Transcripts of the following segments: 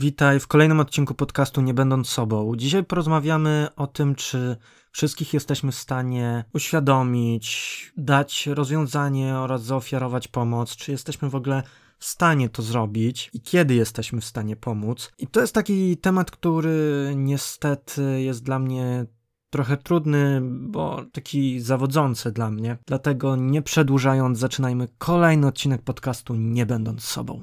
Witaj w kolejnym odcinku podcastu Nie Będąc Sobą. Dzisiaj porozmawiamy o tym, czy wszystkich jesteśmy w stanie uświadomić, dać rozwiązanie oraz zaofiarować pomoc, czy jesteśmy w ogóle w stanie to zrobić i kiedy jesteśmy w stanie pomóc. I to jest taki temat, który niestety jest dla mnie trochę trudny, bo taki zawodzący dla mnie. Dlatego nie przedłużając, zaczynajmy kolejny odcinek podcastu Nie Będąc Sobą.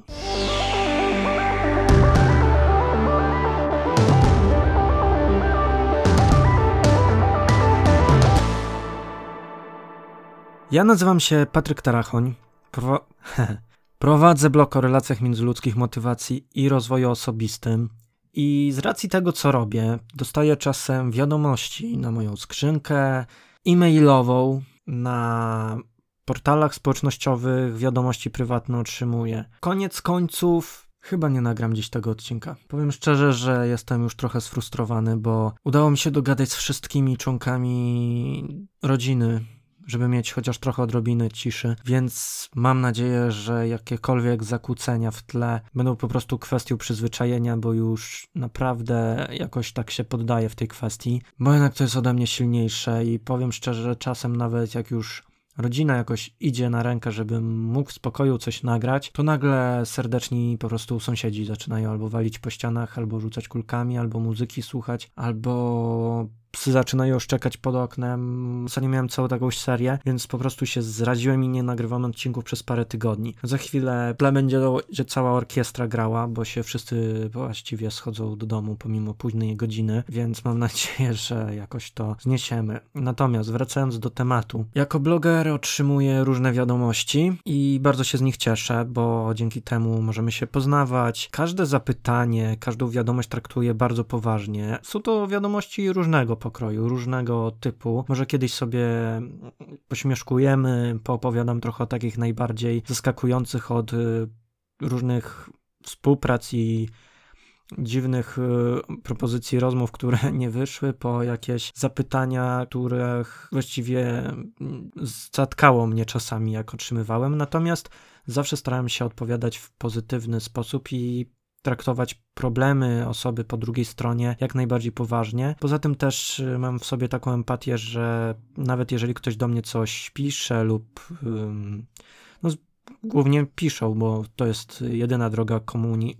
Ja nazywam się Patryk Tarachoń. Pro... Prowadzę blog o relacjach międzyludzkich, motywacji i rozwoju osobistym. I z racji tego, co robię, dostaję czasem wiadomości na moją skrzynkę e-mailową, na portalach społecznościowych wiadomości prywatne otrzymuję. Koniec końców, chyba nie nagram dziś tego odcinka. Powiem szczerze, że jestem już trochę sfrustrowany, bo udało mi się dogadać z wszystkimi członkami rodziny żeby mieć chociaż trochę odrobiny ciszy, więc mam nadzieję, że jakiekolwiek zakłócenia w tle będą po prostu kwestią przyzwyczajenia, bo już naprawdę jakoś tak się poddaję w tej kwestii, bo jednak to jest ode mnie silniejsze i powiem szczerze, że czasem nawet jak już rodzina jakoś idzie na rękę, żebym mógł w spokoju coś nagrać, to nagle serdeczni po prostu sąsiedzi zaczynają albo walić po ścianach, albo rzucać kulkami, albo muzyki słuchać, albo psy zaczynają szczekać pod oknem. Ostatnio miałem całą taką serię, więc po prostu się zraziłem i nie nagrywam odcinków przez parę tygodni. Za chwilę tle będzie, że cała orkiestra grała, bo się wszyscy właściwie schodzą do domu pomimo późnej godziny, więc mam nadzieję, że jakoś to zniesiemy. Natomiast wracając do tematu, jako bloger otrzymuję różne wiadomości i bardzo się z nich cieszę, bo dzięki temu możemy się poznawać. Każde zapytanie, każdą wiadomość traktuję bardzo poważnie. Są to wiadomości różnego pokroju, różnego typu. Może kiedyś sobie pośmieszkujemy, poopowiadam trochę o takich najbardziej zaskakujących od y, różnych współprac i dziwnych y, propozycji rozmów, które nie wyszły, po jakieś zapytania, których właściwie mm, zatkało mnie czasami, jak otrzymywałem. Natomiast zawsze starałem się odpowiadać w pozytywny sposób i traktować problemy osoby po drugiej stronie jak najbardziej poważnie. Poza tym też y, mam w sobie taką empatię, że nawet jeżeli ktoś do mnie coś pisze lub no, głównie piszą, bo to jest jedyna droga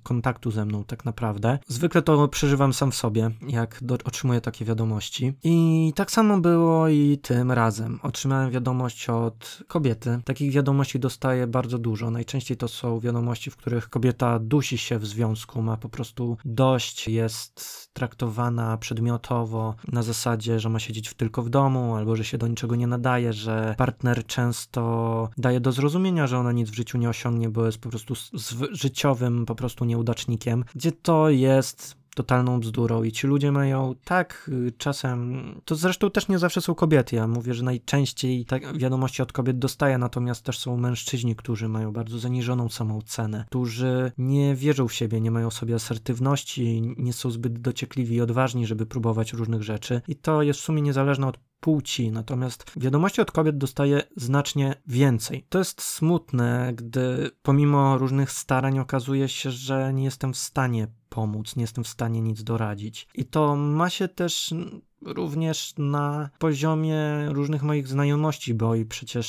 kontaktu ze mną tak naprawdę. Zwykle to przeżywam sam w sobie, jak do- otrzymuję takie wiadomości. I tak samo było i tym razem. Otrzymałem wiadomość od kobiety. Takich wiadomości dostaję bardzo dużo. Najczęściej to są wiadomości, w których kobieta dusi się w związku, ma po prostu dość, jest traktowana przedmiotowo na zasadzie, że ma siedzieć tylko w domu, albo że się do niczego nie nadaje, że partner często daje do zrozumienia, że ona nic w życiu nie osiągnie, bo jest po prostu życiowym po prostu nieudacznikiem, gdzie to jest totalną bzdurą i ci ludzie mają tak y, czasem, to zresztą też nie zawsze są kobiety, ja mówię, że najczęściej tak wiadomości od kobiet dostaję, natomiast też są mężczyźni, którzy mają bardzo zaniżoną samą cenę, którzy nie wierzą w siebie, nie mają sobie asertywności, nie są zbyt dociekliwi i odważni, żeby próbować różnych rzeczy. I to jest w sumie niezależne od płci, natomiast wiadomości od kobiet dostaję znacznie więcej. To jest smutne, gdy pomimo różnych starań okazuje się, że nie jestem w stanie pomóc, nie jestem w stanie nic doradzić. I to ma się też również na poziomie różnych moich znajomości, bo i przecież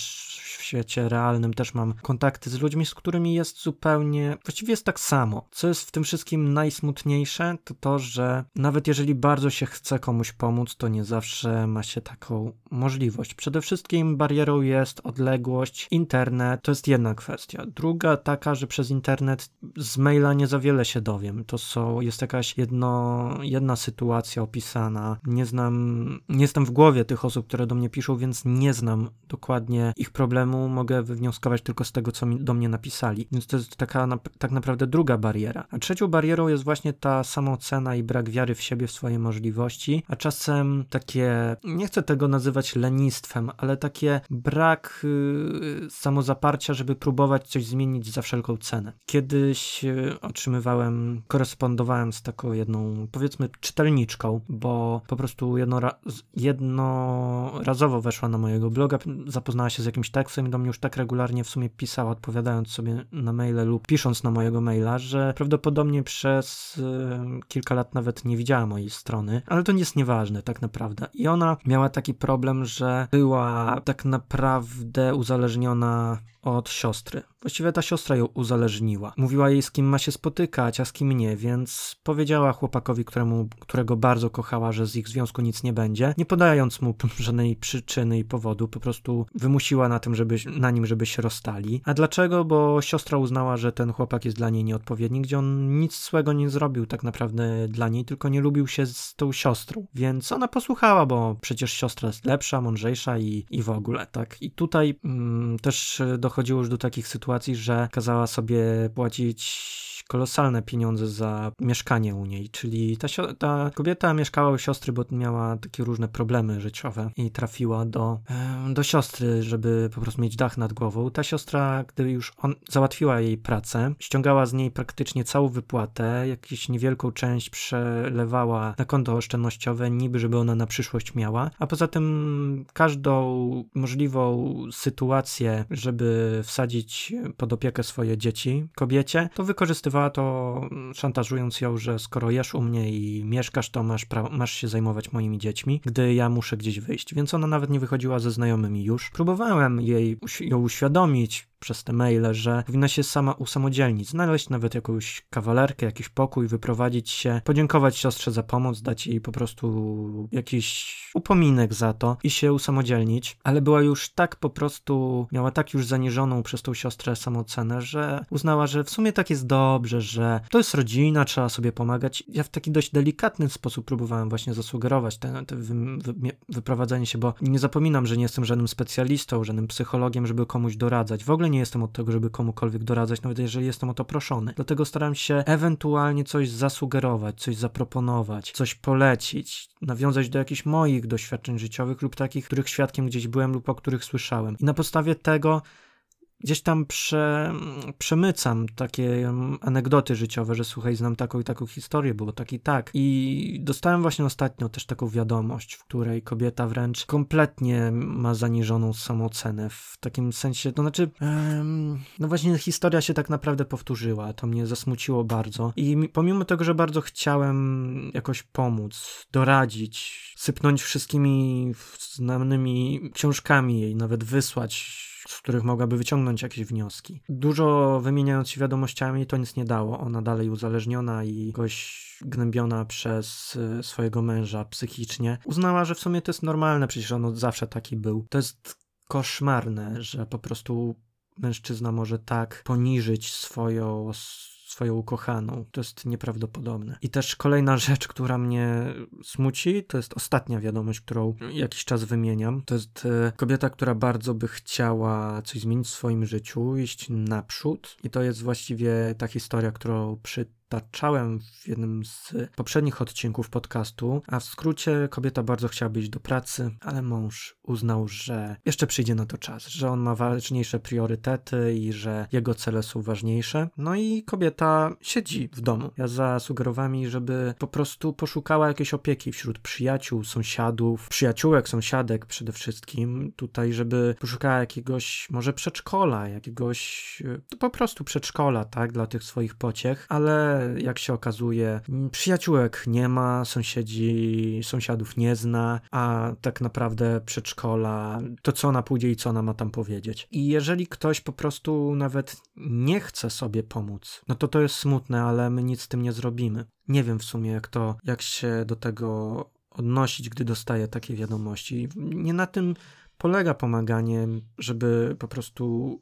w świecie realnym też mam kontakty z ludźmi, z którymi jest zupełnie, właściwie jest tak samo. Co jest w tym wszystkim najsmutniejsze, to to, że nawet jeżeli bardzo się chce komuś pomóc, to nie zawsze ma się taką możliwość. Przede wszystkim barierą jest odległość, internet, to jest jedna kwestia. Druga taka, że przez internet z maila nie za wiele się dowiem. To są, jest jakaś jedno, jedna sytuacja opisana, nie znam znam, nie jestem w głowie tych osób, które do mnie piszą, więc nie znam dokładnie ich problemu, mogę wywnioskować tylko z tego, co do mnie napisali. Więc to jest taka tak naprawdę druga bariera. A trzecią barierą jest właśnie ta samoocena i brak wiary w siebie, w swoje możliwości, a czasem takie, nie chcę tego nazywać lenistwem, ale takie brak yy, samozaparcia, żeby próbować coś zmienić za wszelką cenę. Kiedyś yy, otrzymywałem, korespondowałem z taką jedną, powiedzmy, czytelniczką, bo po prostu jednora jednorazowo weszła na mojego bloga, zapoznała się z jakimś tekstem i do mnie już tak regularnie w sumie pisała, odpowiadając sobie na maile lub pisząc na mojego maila, że prawdopodobnie przez y, kilka lat nawet nie widziała mojej strony, ale to nie jest nieważne tak naprawdę. I ona miała taki problem, że była tak naprawdę uzależniona od siostry. Właściwie ta siostra ją uzależniła. Mówiła jej, z kim ma się spotykać, a z kim nie, więc powiedziała chłopakowi, któremu, którego bardzo kochała, że z ich związku nic nie będzie, nie podając mu żadnej przyczyny i powodu, po prostu wymusiła na tym, żeby, na nim, żeby się rozstali. A dlaczego? Bo siostra uznała, że ten chłopak jest dla niej nieodpowiedni, gdzie on nic złego nie zrobił tak naprawdę dla niej, tylko nie lubił się z tą siostrą. Więc ona posłuchała, bo przecież siostra jest lepsza, mądrzejsza i, i w ogóle, tak. I tutaj mm, też dochodziło już do takich sytuacji, że kazała sobie płacić kolosalne pieniądze za mieszkanie u niej, czyli ta, ta kobieta mieszkała u siostry, bo miała takie różne problemy życiowe i trafiła do, do siostry, żeby po prostu mieć dach nad głową. Ta siostra, gdy już on załatwiła jej pracę, ściągała z niej praktycznie całą wypłatę, jakąś niewielką część przelewała na konto oszczędnościowe, niby żeby ona na przyszłość miała, a poza tym każdą możliwą sytuację, żeby wsadzić pod opiekę swoje dzieci kobiecie, to wykorzystywała to szantażując ją, że skoro jesz u mnie i mieszkasz, to masz, masz się zajmować moimi dziećmi, gdy ja muszę gdzieś wyjść. Więc ona nawet nie wychodziła ze znajomymi już. Próbowałem jej ją uświadomić, przez te maile, że powinna się sama usamodzielnić, znaleźć nawet jakąś kawalerkę, jakiś pokój, wyprowadzić się, podziękować siostrze za pomoc, dać jej po prostu jakiś upominek za to i się usamodzielnić, ale była już tak po prostu, miała tak już zaniżoną przez tą siostrę samoocenę, że uznała, że w sumie tak jest dobrze, że to jest rodzina, trzeba sobie pomagać. Ja w taki dość delikatny sposób próbowałem właśnie zasugerować te, te wy, wy, wyprowadzenie się, bo nie zapominam, że nie jestem żadnym specjalistą, żadnym psychologiem, żeby komuś doradzać. W ogóle nie jestem od tego, żeby komukolwiek doradzać, nawet jeżeli jestem o to proszony. Dlatego staram się ewentualnie coś zasugerować, coś zaproponować, coś polecić, nawiązać do jakichś moich doświadczeń życiowych lub takich, których świadkiem gdzieś byłem lub o których słyszałem. I na podstawie tego gdzieś tam prze, przemycam takie anegdoty życiowe, że słuchaj, znam taką i taką historię, było tak i tak. I dostałem właśnie ostatnio też taką wiadomość, w której kobieta wręcz kompletnie ma zaniżoną samoocenę, w takim sensie, to znaczy, um, no właśnie historia się tak naprawdę powtórzyła, to mnie zasmuciło bardzo i pomimo tego, że bardzo chciałem jakoś pomóc, doradzić, sypnąć wszystkimi znanymi książkami jej, nawet wysłać z których mogłaby wyciągnąć jakieś wnioski. Dużo wymieniając się wiadomościami, to nic nie dało. Ona dalej uzależniona i jakoś gnębiona przez y, swojego męża psychicznie. Uznała, że w sumie to jest normalne, przecież on od zawsze taki był. To jest koszmarne, że po prostu mężczyzna może tak poniżyć swoją swoją ukochaną. To jest nieprawdopodobne. I też kolejna rzecz, która mnie smuci, to jest ostatnia wiadomość, którą jakiś czas wymieniam. To jest e, kobieta, która bardzo by chciała coś zmienić w swoim życiu, iść naprzód. I to jest właściwie ta historia, którą przy przytaczałem w jednym z poprzednich odcinków podcastu, a w skrócie kobieta bardzo chciała iść do pracy, ale mąż uznał, że jeszcze przyjdzie na to czas, że on ma ważniejsze priorytety i że jego cele są ważniejsze. No i kobieta siedzi w domu. Ja zasugerowałem jej, żeby po prostu poszukała jakiejś opieki wśród przyjaciół, sąsiadów, przyjaciółek, sąsiadek przede wszystkim tutaj, żeby poszukała jakiegoś może przedszkola, jakiegoś po prostu przedszkola, tak, dla tych swoich pociech, ale jak się okazuje, przyjaciółek nie ma, sąsiedzi, sąsiadów nie zna, a tak naprawdę przedszkola, to co ona pójdzie i co ona ma tam powiedzieć. I jeżeli ktoś po prostu nawet nie chce sobie pomóc, no to to jest smutne, ale my nic z tym nie zrobimy. Nie wiem w sumie, jak to, jak się do tego odnosić, gdy dostaję takie wiadomości. Nie na tym polega pomaganie, żeby po prostu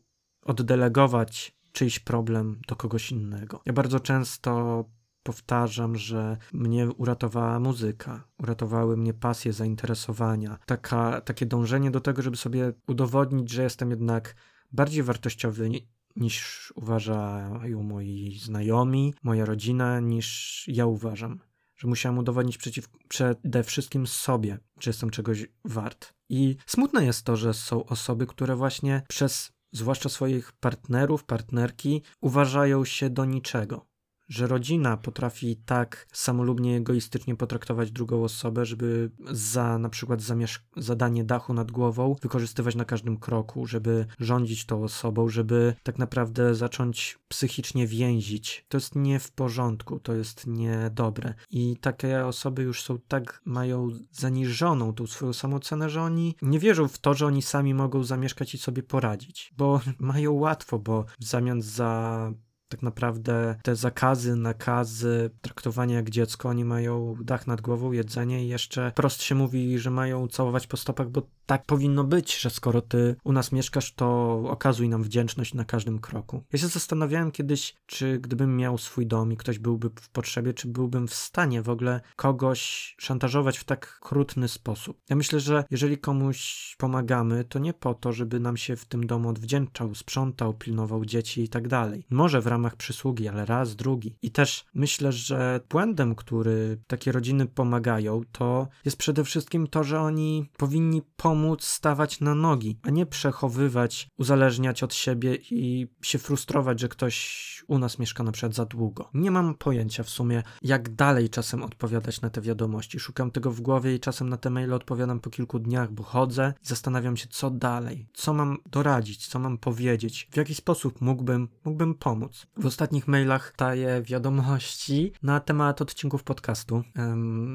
oddelegować czyjś problem do kogoś innego. Ja bardzo często powtarzam, że mnie uratowała muzyka, uratowały mnie pasje, zainteresowania, taka, takie dążenie do tego, żeby sobie udowodnić, że jestem jednak bardziej wartościowy niż uważają moi znajomi, moja rodzina, niż ja uważam. Że musiałem udowodnić przeciw, przede wszystkim sobie, że jestem czegoś wart. I smutne jest to, że są osoby, które właśnie przez zwłaszcza swoich partnerów, partnerki, uważają się do niczego. Że rodzina potrafi tak samolubnie, egoistycznie potraktować drugą osobę, żeby za na przykład zadanie dachu nad głową wykorzystywać na każdym kroku, żeby rządzić tą osobą, żeby tak naprawdę zacząć psychicznie więzić. To jest nie w porządku, to jest niedobre. I takie osoby już są tak, mają zaniżoną tą swoją samocenę, że oni nie wierzą w to, że oni sami mogą zamieszkać i sobie poradzić, bo mają łatwo, bo w zamian za tak naprawdę te zakazy, nakazy, traktowanie jak dziecko, oni mają dach nad głową, jedzenie i jeszcze prost się mówi, że mają całować po stopach, bo tak powinno być, że skoro ty u nas mieszkasz, to okazuj nam wdzięczność na każdym kroku. Ja się zastanawiałem kiedyś, czy gdybym miał swój dom i ktoś byłby w potrzebie, czy byłbym w stanie w ogóle kogoś szantażować w tak krutny sposób. Ja myślę, że jeżeli komuś pomagamy, to nie po to, żeby nam się w tym domu odwdzięczał, sprzątał, pilnował dzieci i tak dalej. Może w ramach przysługi, ale raz, drugi. I też myślę, że błędem, który takie rodziny pomagają, to jest przede wszystkim to, że oni powinni pomóc stawać na nogi, a nie przechowywać, uzależniać od siebie i się frustrować, że ktoś u nas mieszka na przykład za długo. Nie mam pojęcia w sumie, jak dalej czasem odpowiadać na te wiadomości. Szukam tego w głowie i czasem na te maile odpowiadam po kilku dniach, bo chodzę i zastanawiam się, co dalej, co mam doradzić, co mam powiedzieć, w jaki sposób mógłbym, mógłbym pomóc. W ostatnich mailach daję wiadomości na temat odcinków podcastu,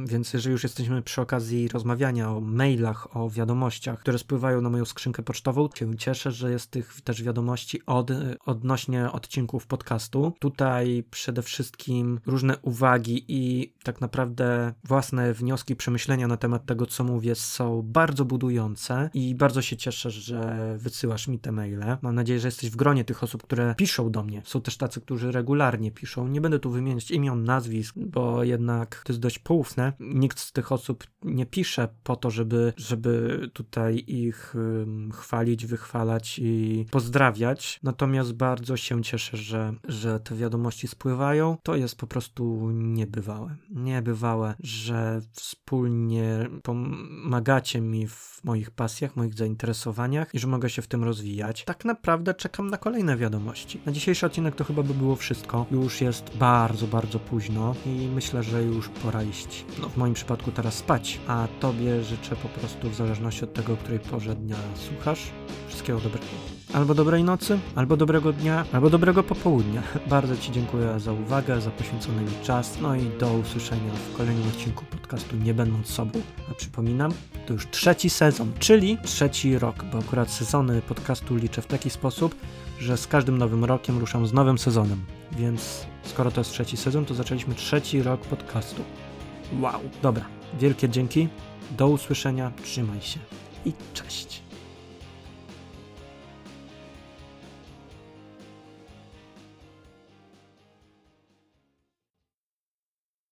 więc jeżeli już jesteśmy przy okazji rozmawiania o mailach, o wiadomościach, które spływają na moją skrzynkę pocztową, się cieszę, że jest tych też wiadomości od, odnośnie odcinków podcastu. Tutaj przede wszystkim różne uwagi i tak naprawdę własne wnioski, przemyślenia na temat tego, co mówię, są bardzo budujące i bardzo się cieszę, że wysyłasz mi te maile. Mam nadzieję, że jesteś w gronie tych osób, które piszą do mnie. Są też tacy, którzy regularnie piszą. Nie będę tu wymieniać imion, nazwisk, bo jednak to jest dość poufne. Nikt z tych osób nie pisze po to, żeby, żeby tutaj ich um, chwalić, wychwalać i pozdrawiać. Natomiast bardzo się cieszę, że, że te wiadomości spływają. To jest po prostu niebywałe. Niebywałe, że wspólnie pomagacie mi w moich pasjach, moich zainteresowaniach i że mogę się w tym rozwijać. Tak naprawdę czekam na kolejne wiadomości. Na dzisiejszy odcinek to chyba by było wszystko. Już jest bardzo, bardzo późno i myślę, że już pora iść. No, w moim przypadku teraz spać, a tobie życzę po prostu w zależności od tego, której porze dnia słuchasz, wszystkiego dobrego. Albo dobrej nocy, albo dobrego dnia, albo dobrego popołudnia. Bardzo Ci dziękuję za uwagę, za poświęcony mi czas, no i do usłyszenia w kolejnym odcinku podcastu Nie Będąc Sobą. A przypominam, to już trzeci sezon, czyli trzeci rok, bo akurat sezony podcastu liczę w taki sposób, że z każdym nowym rokiem ruszam z nowym sezonem. Więc skoro to jest trzeci sezon, to zaczęliśmy trzeci rok podcastu. Wow, dobra. Wielkie dzięki. Do usłyszenia, trzymaj się i cześć.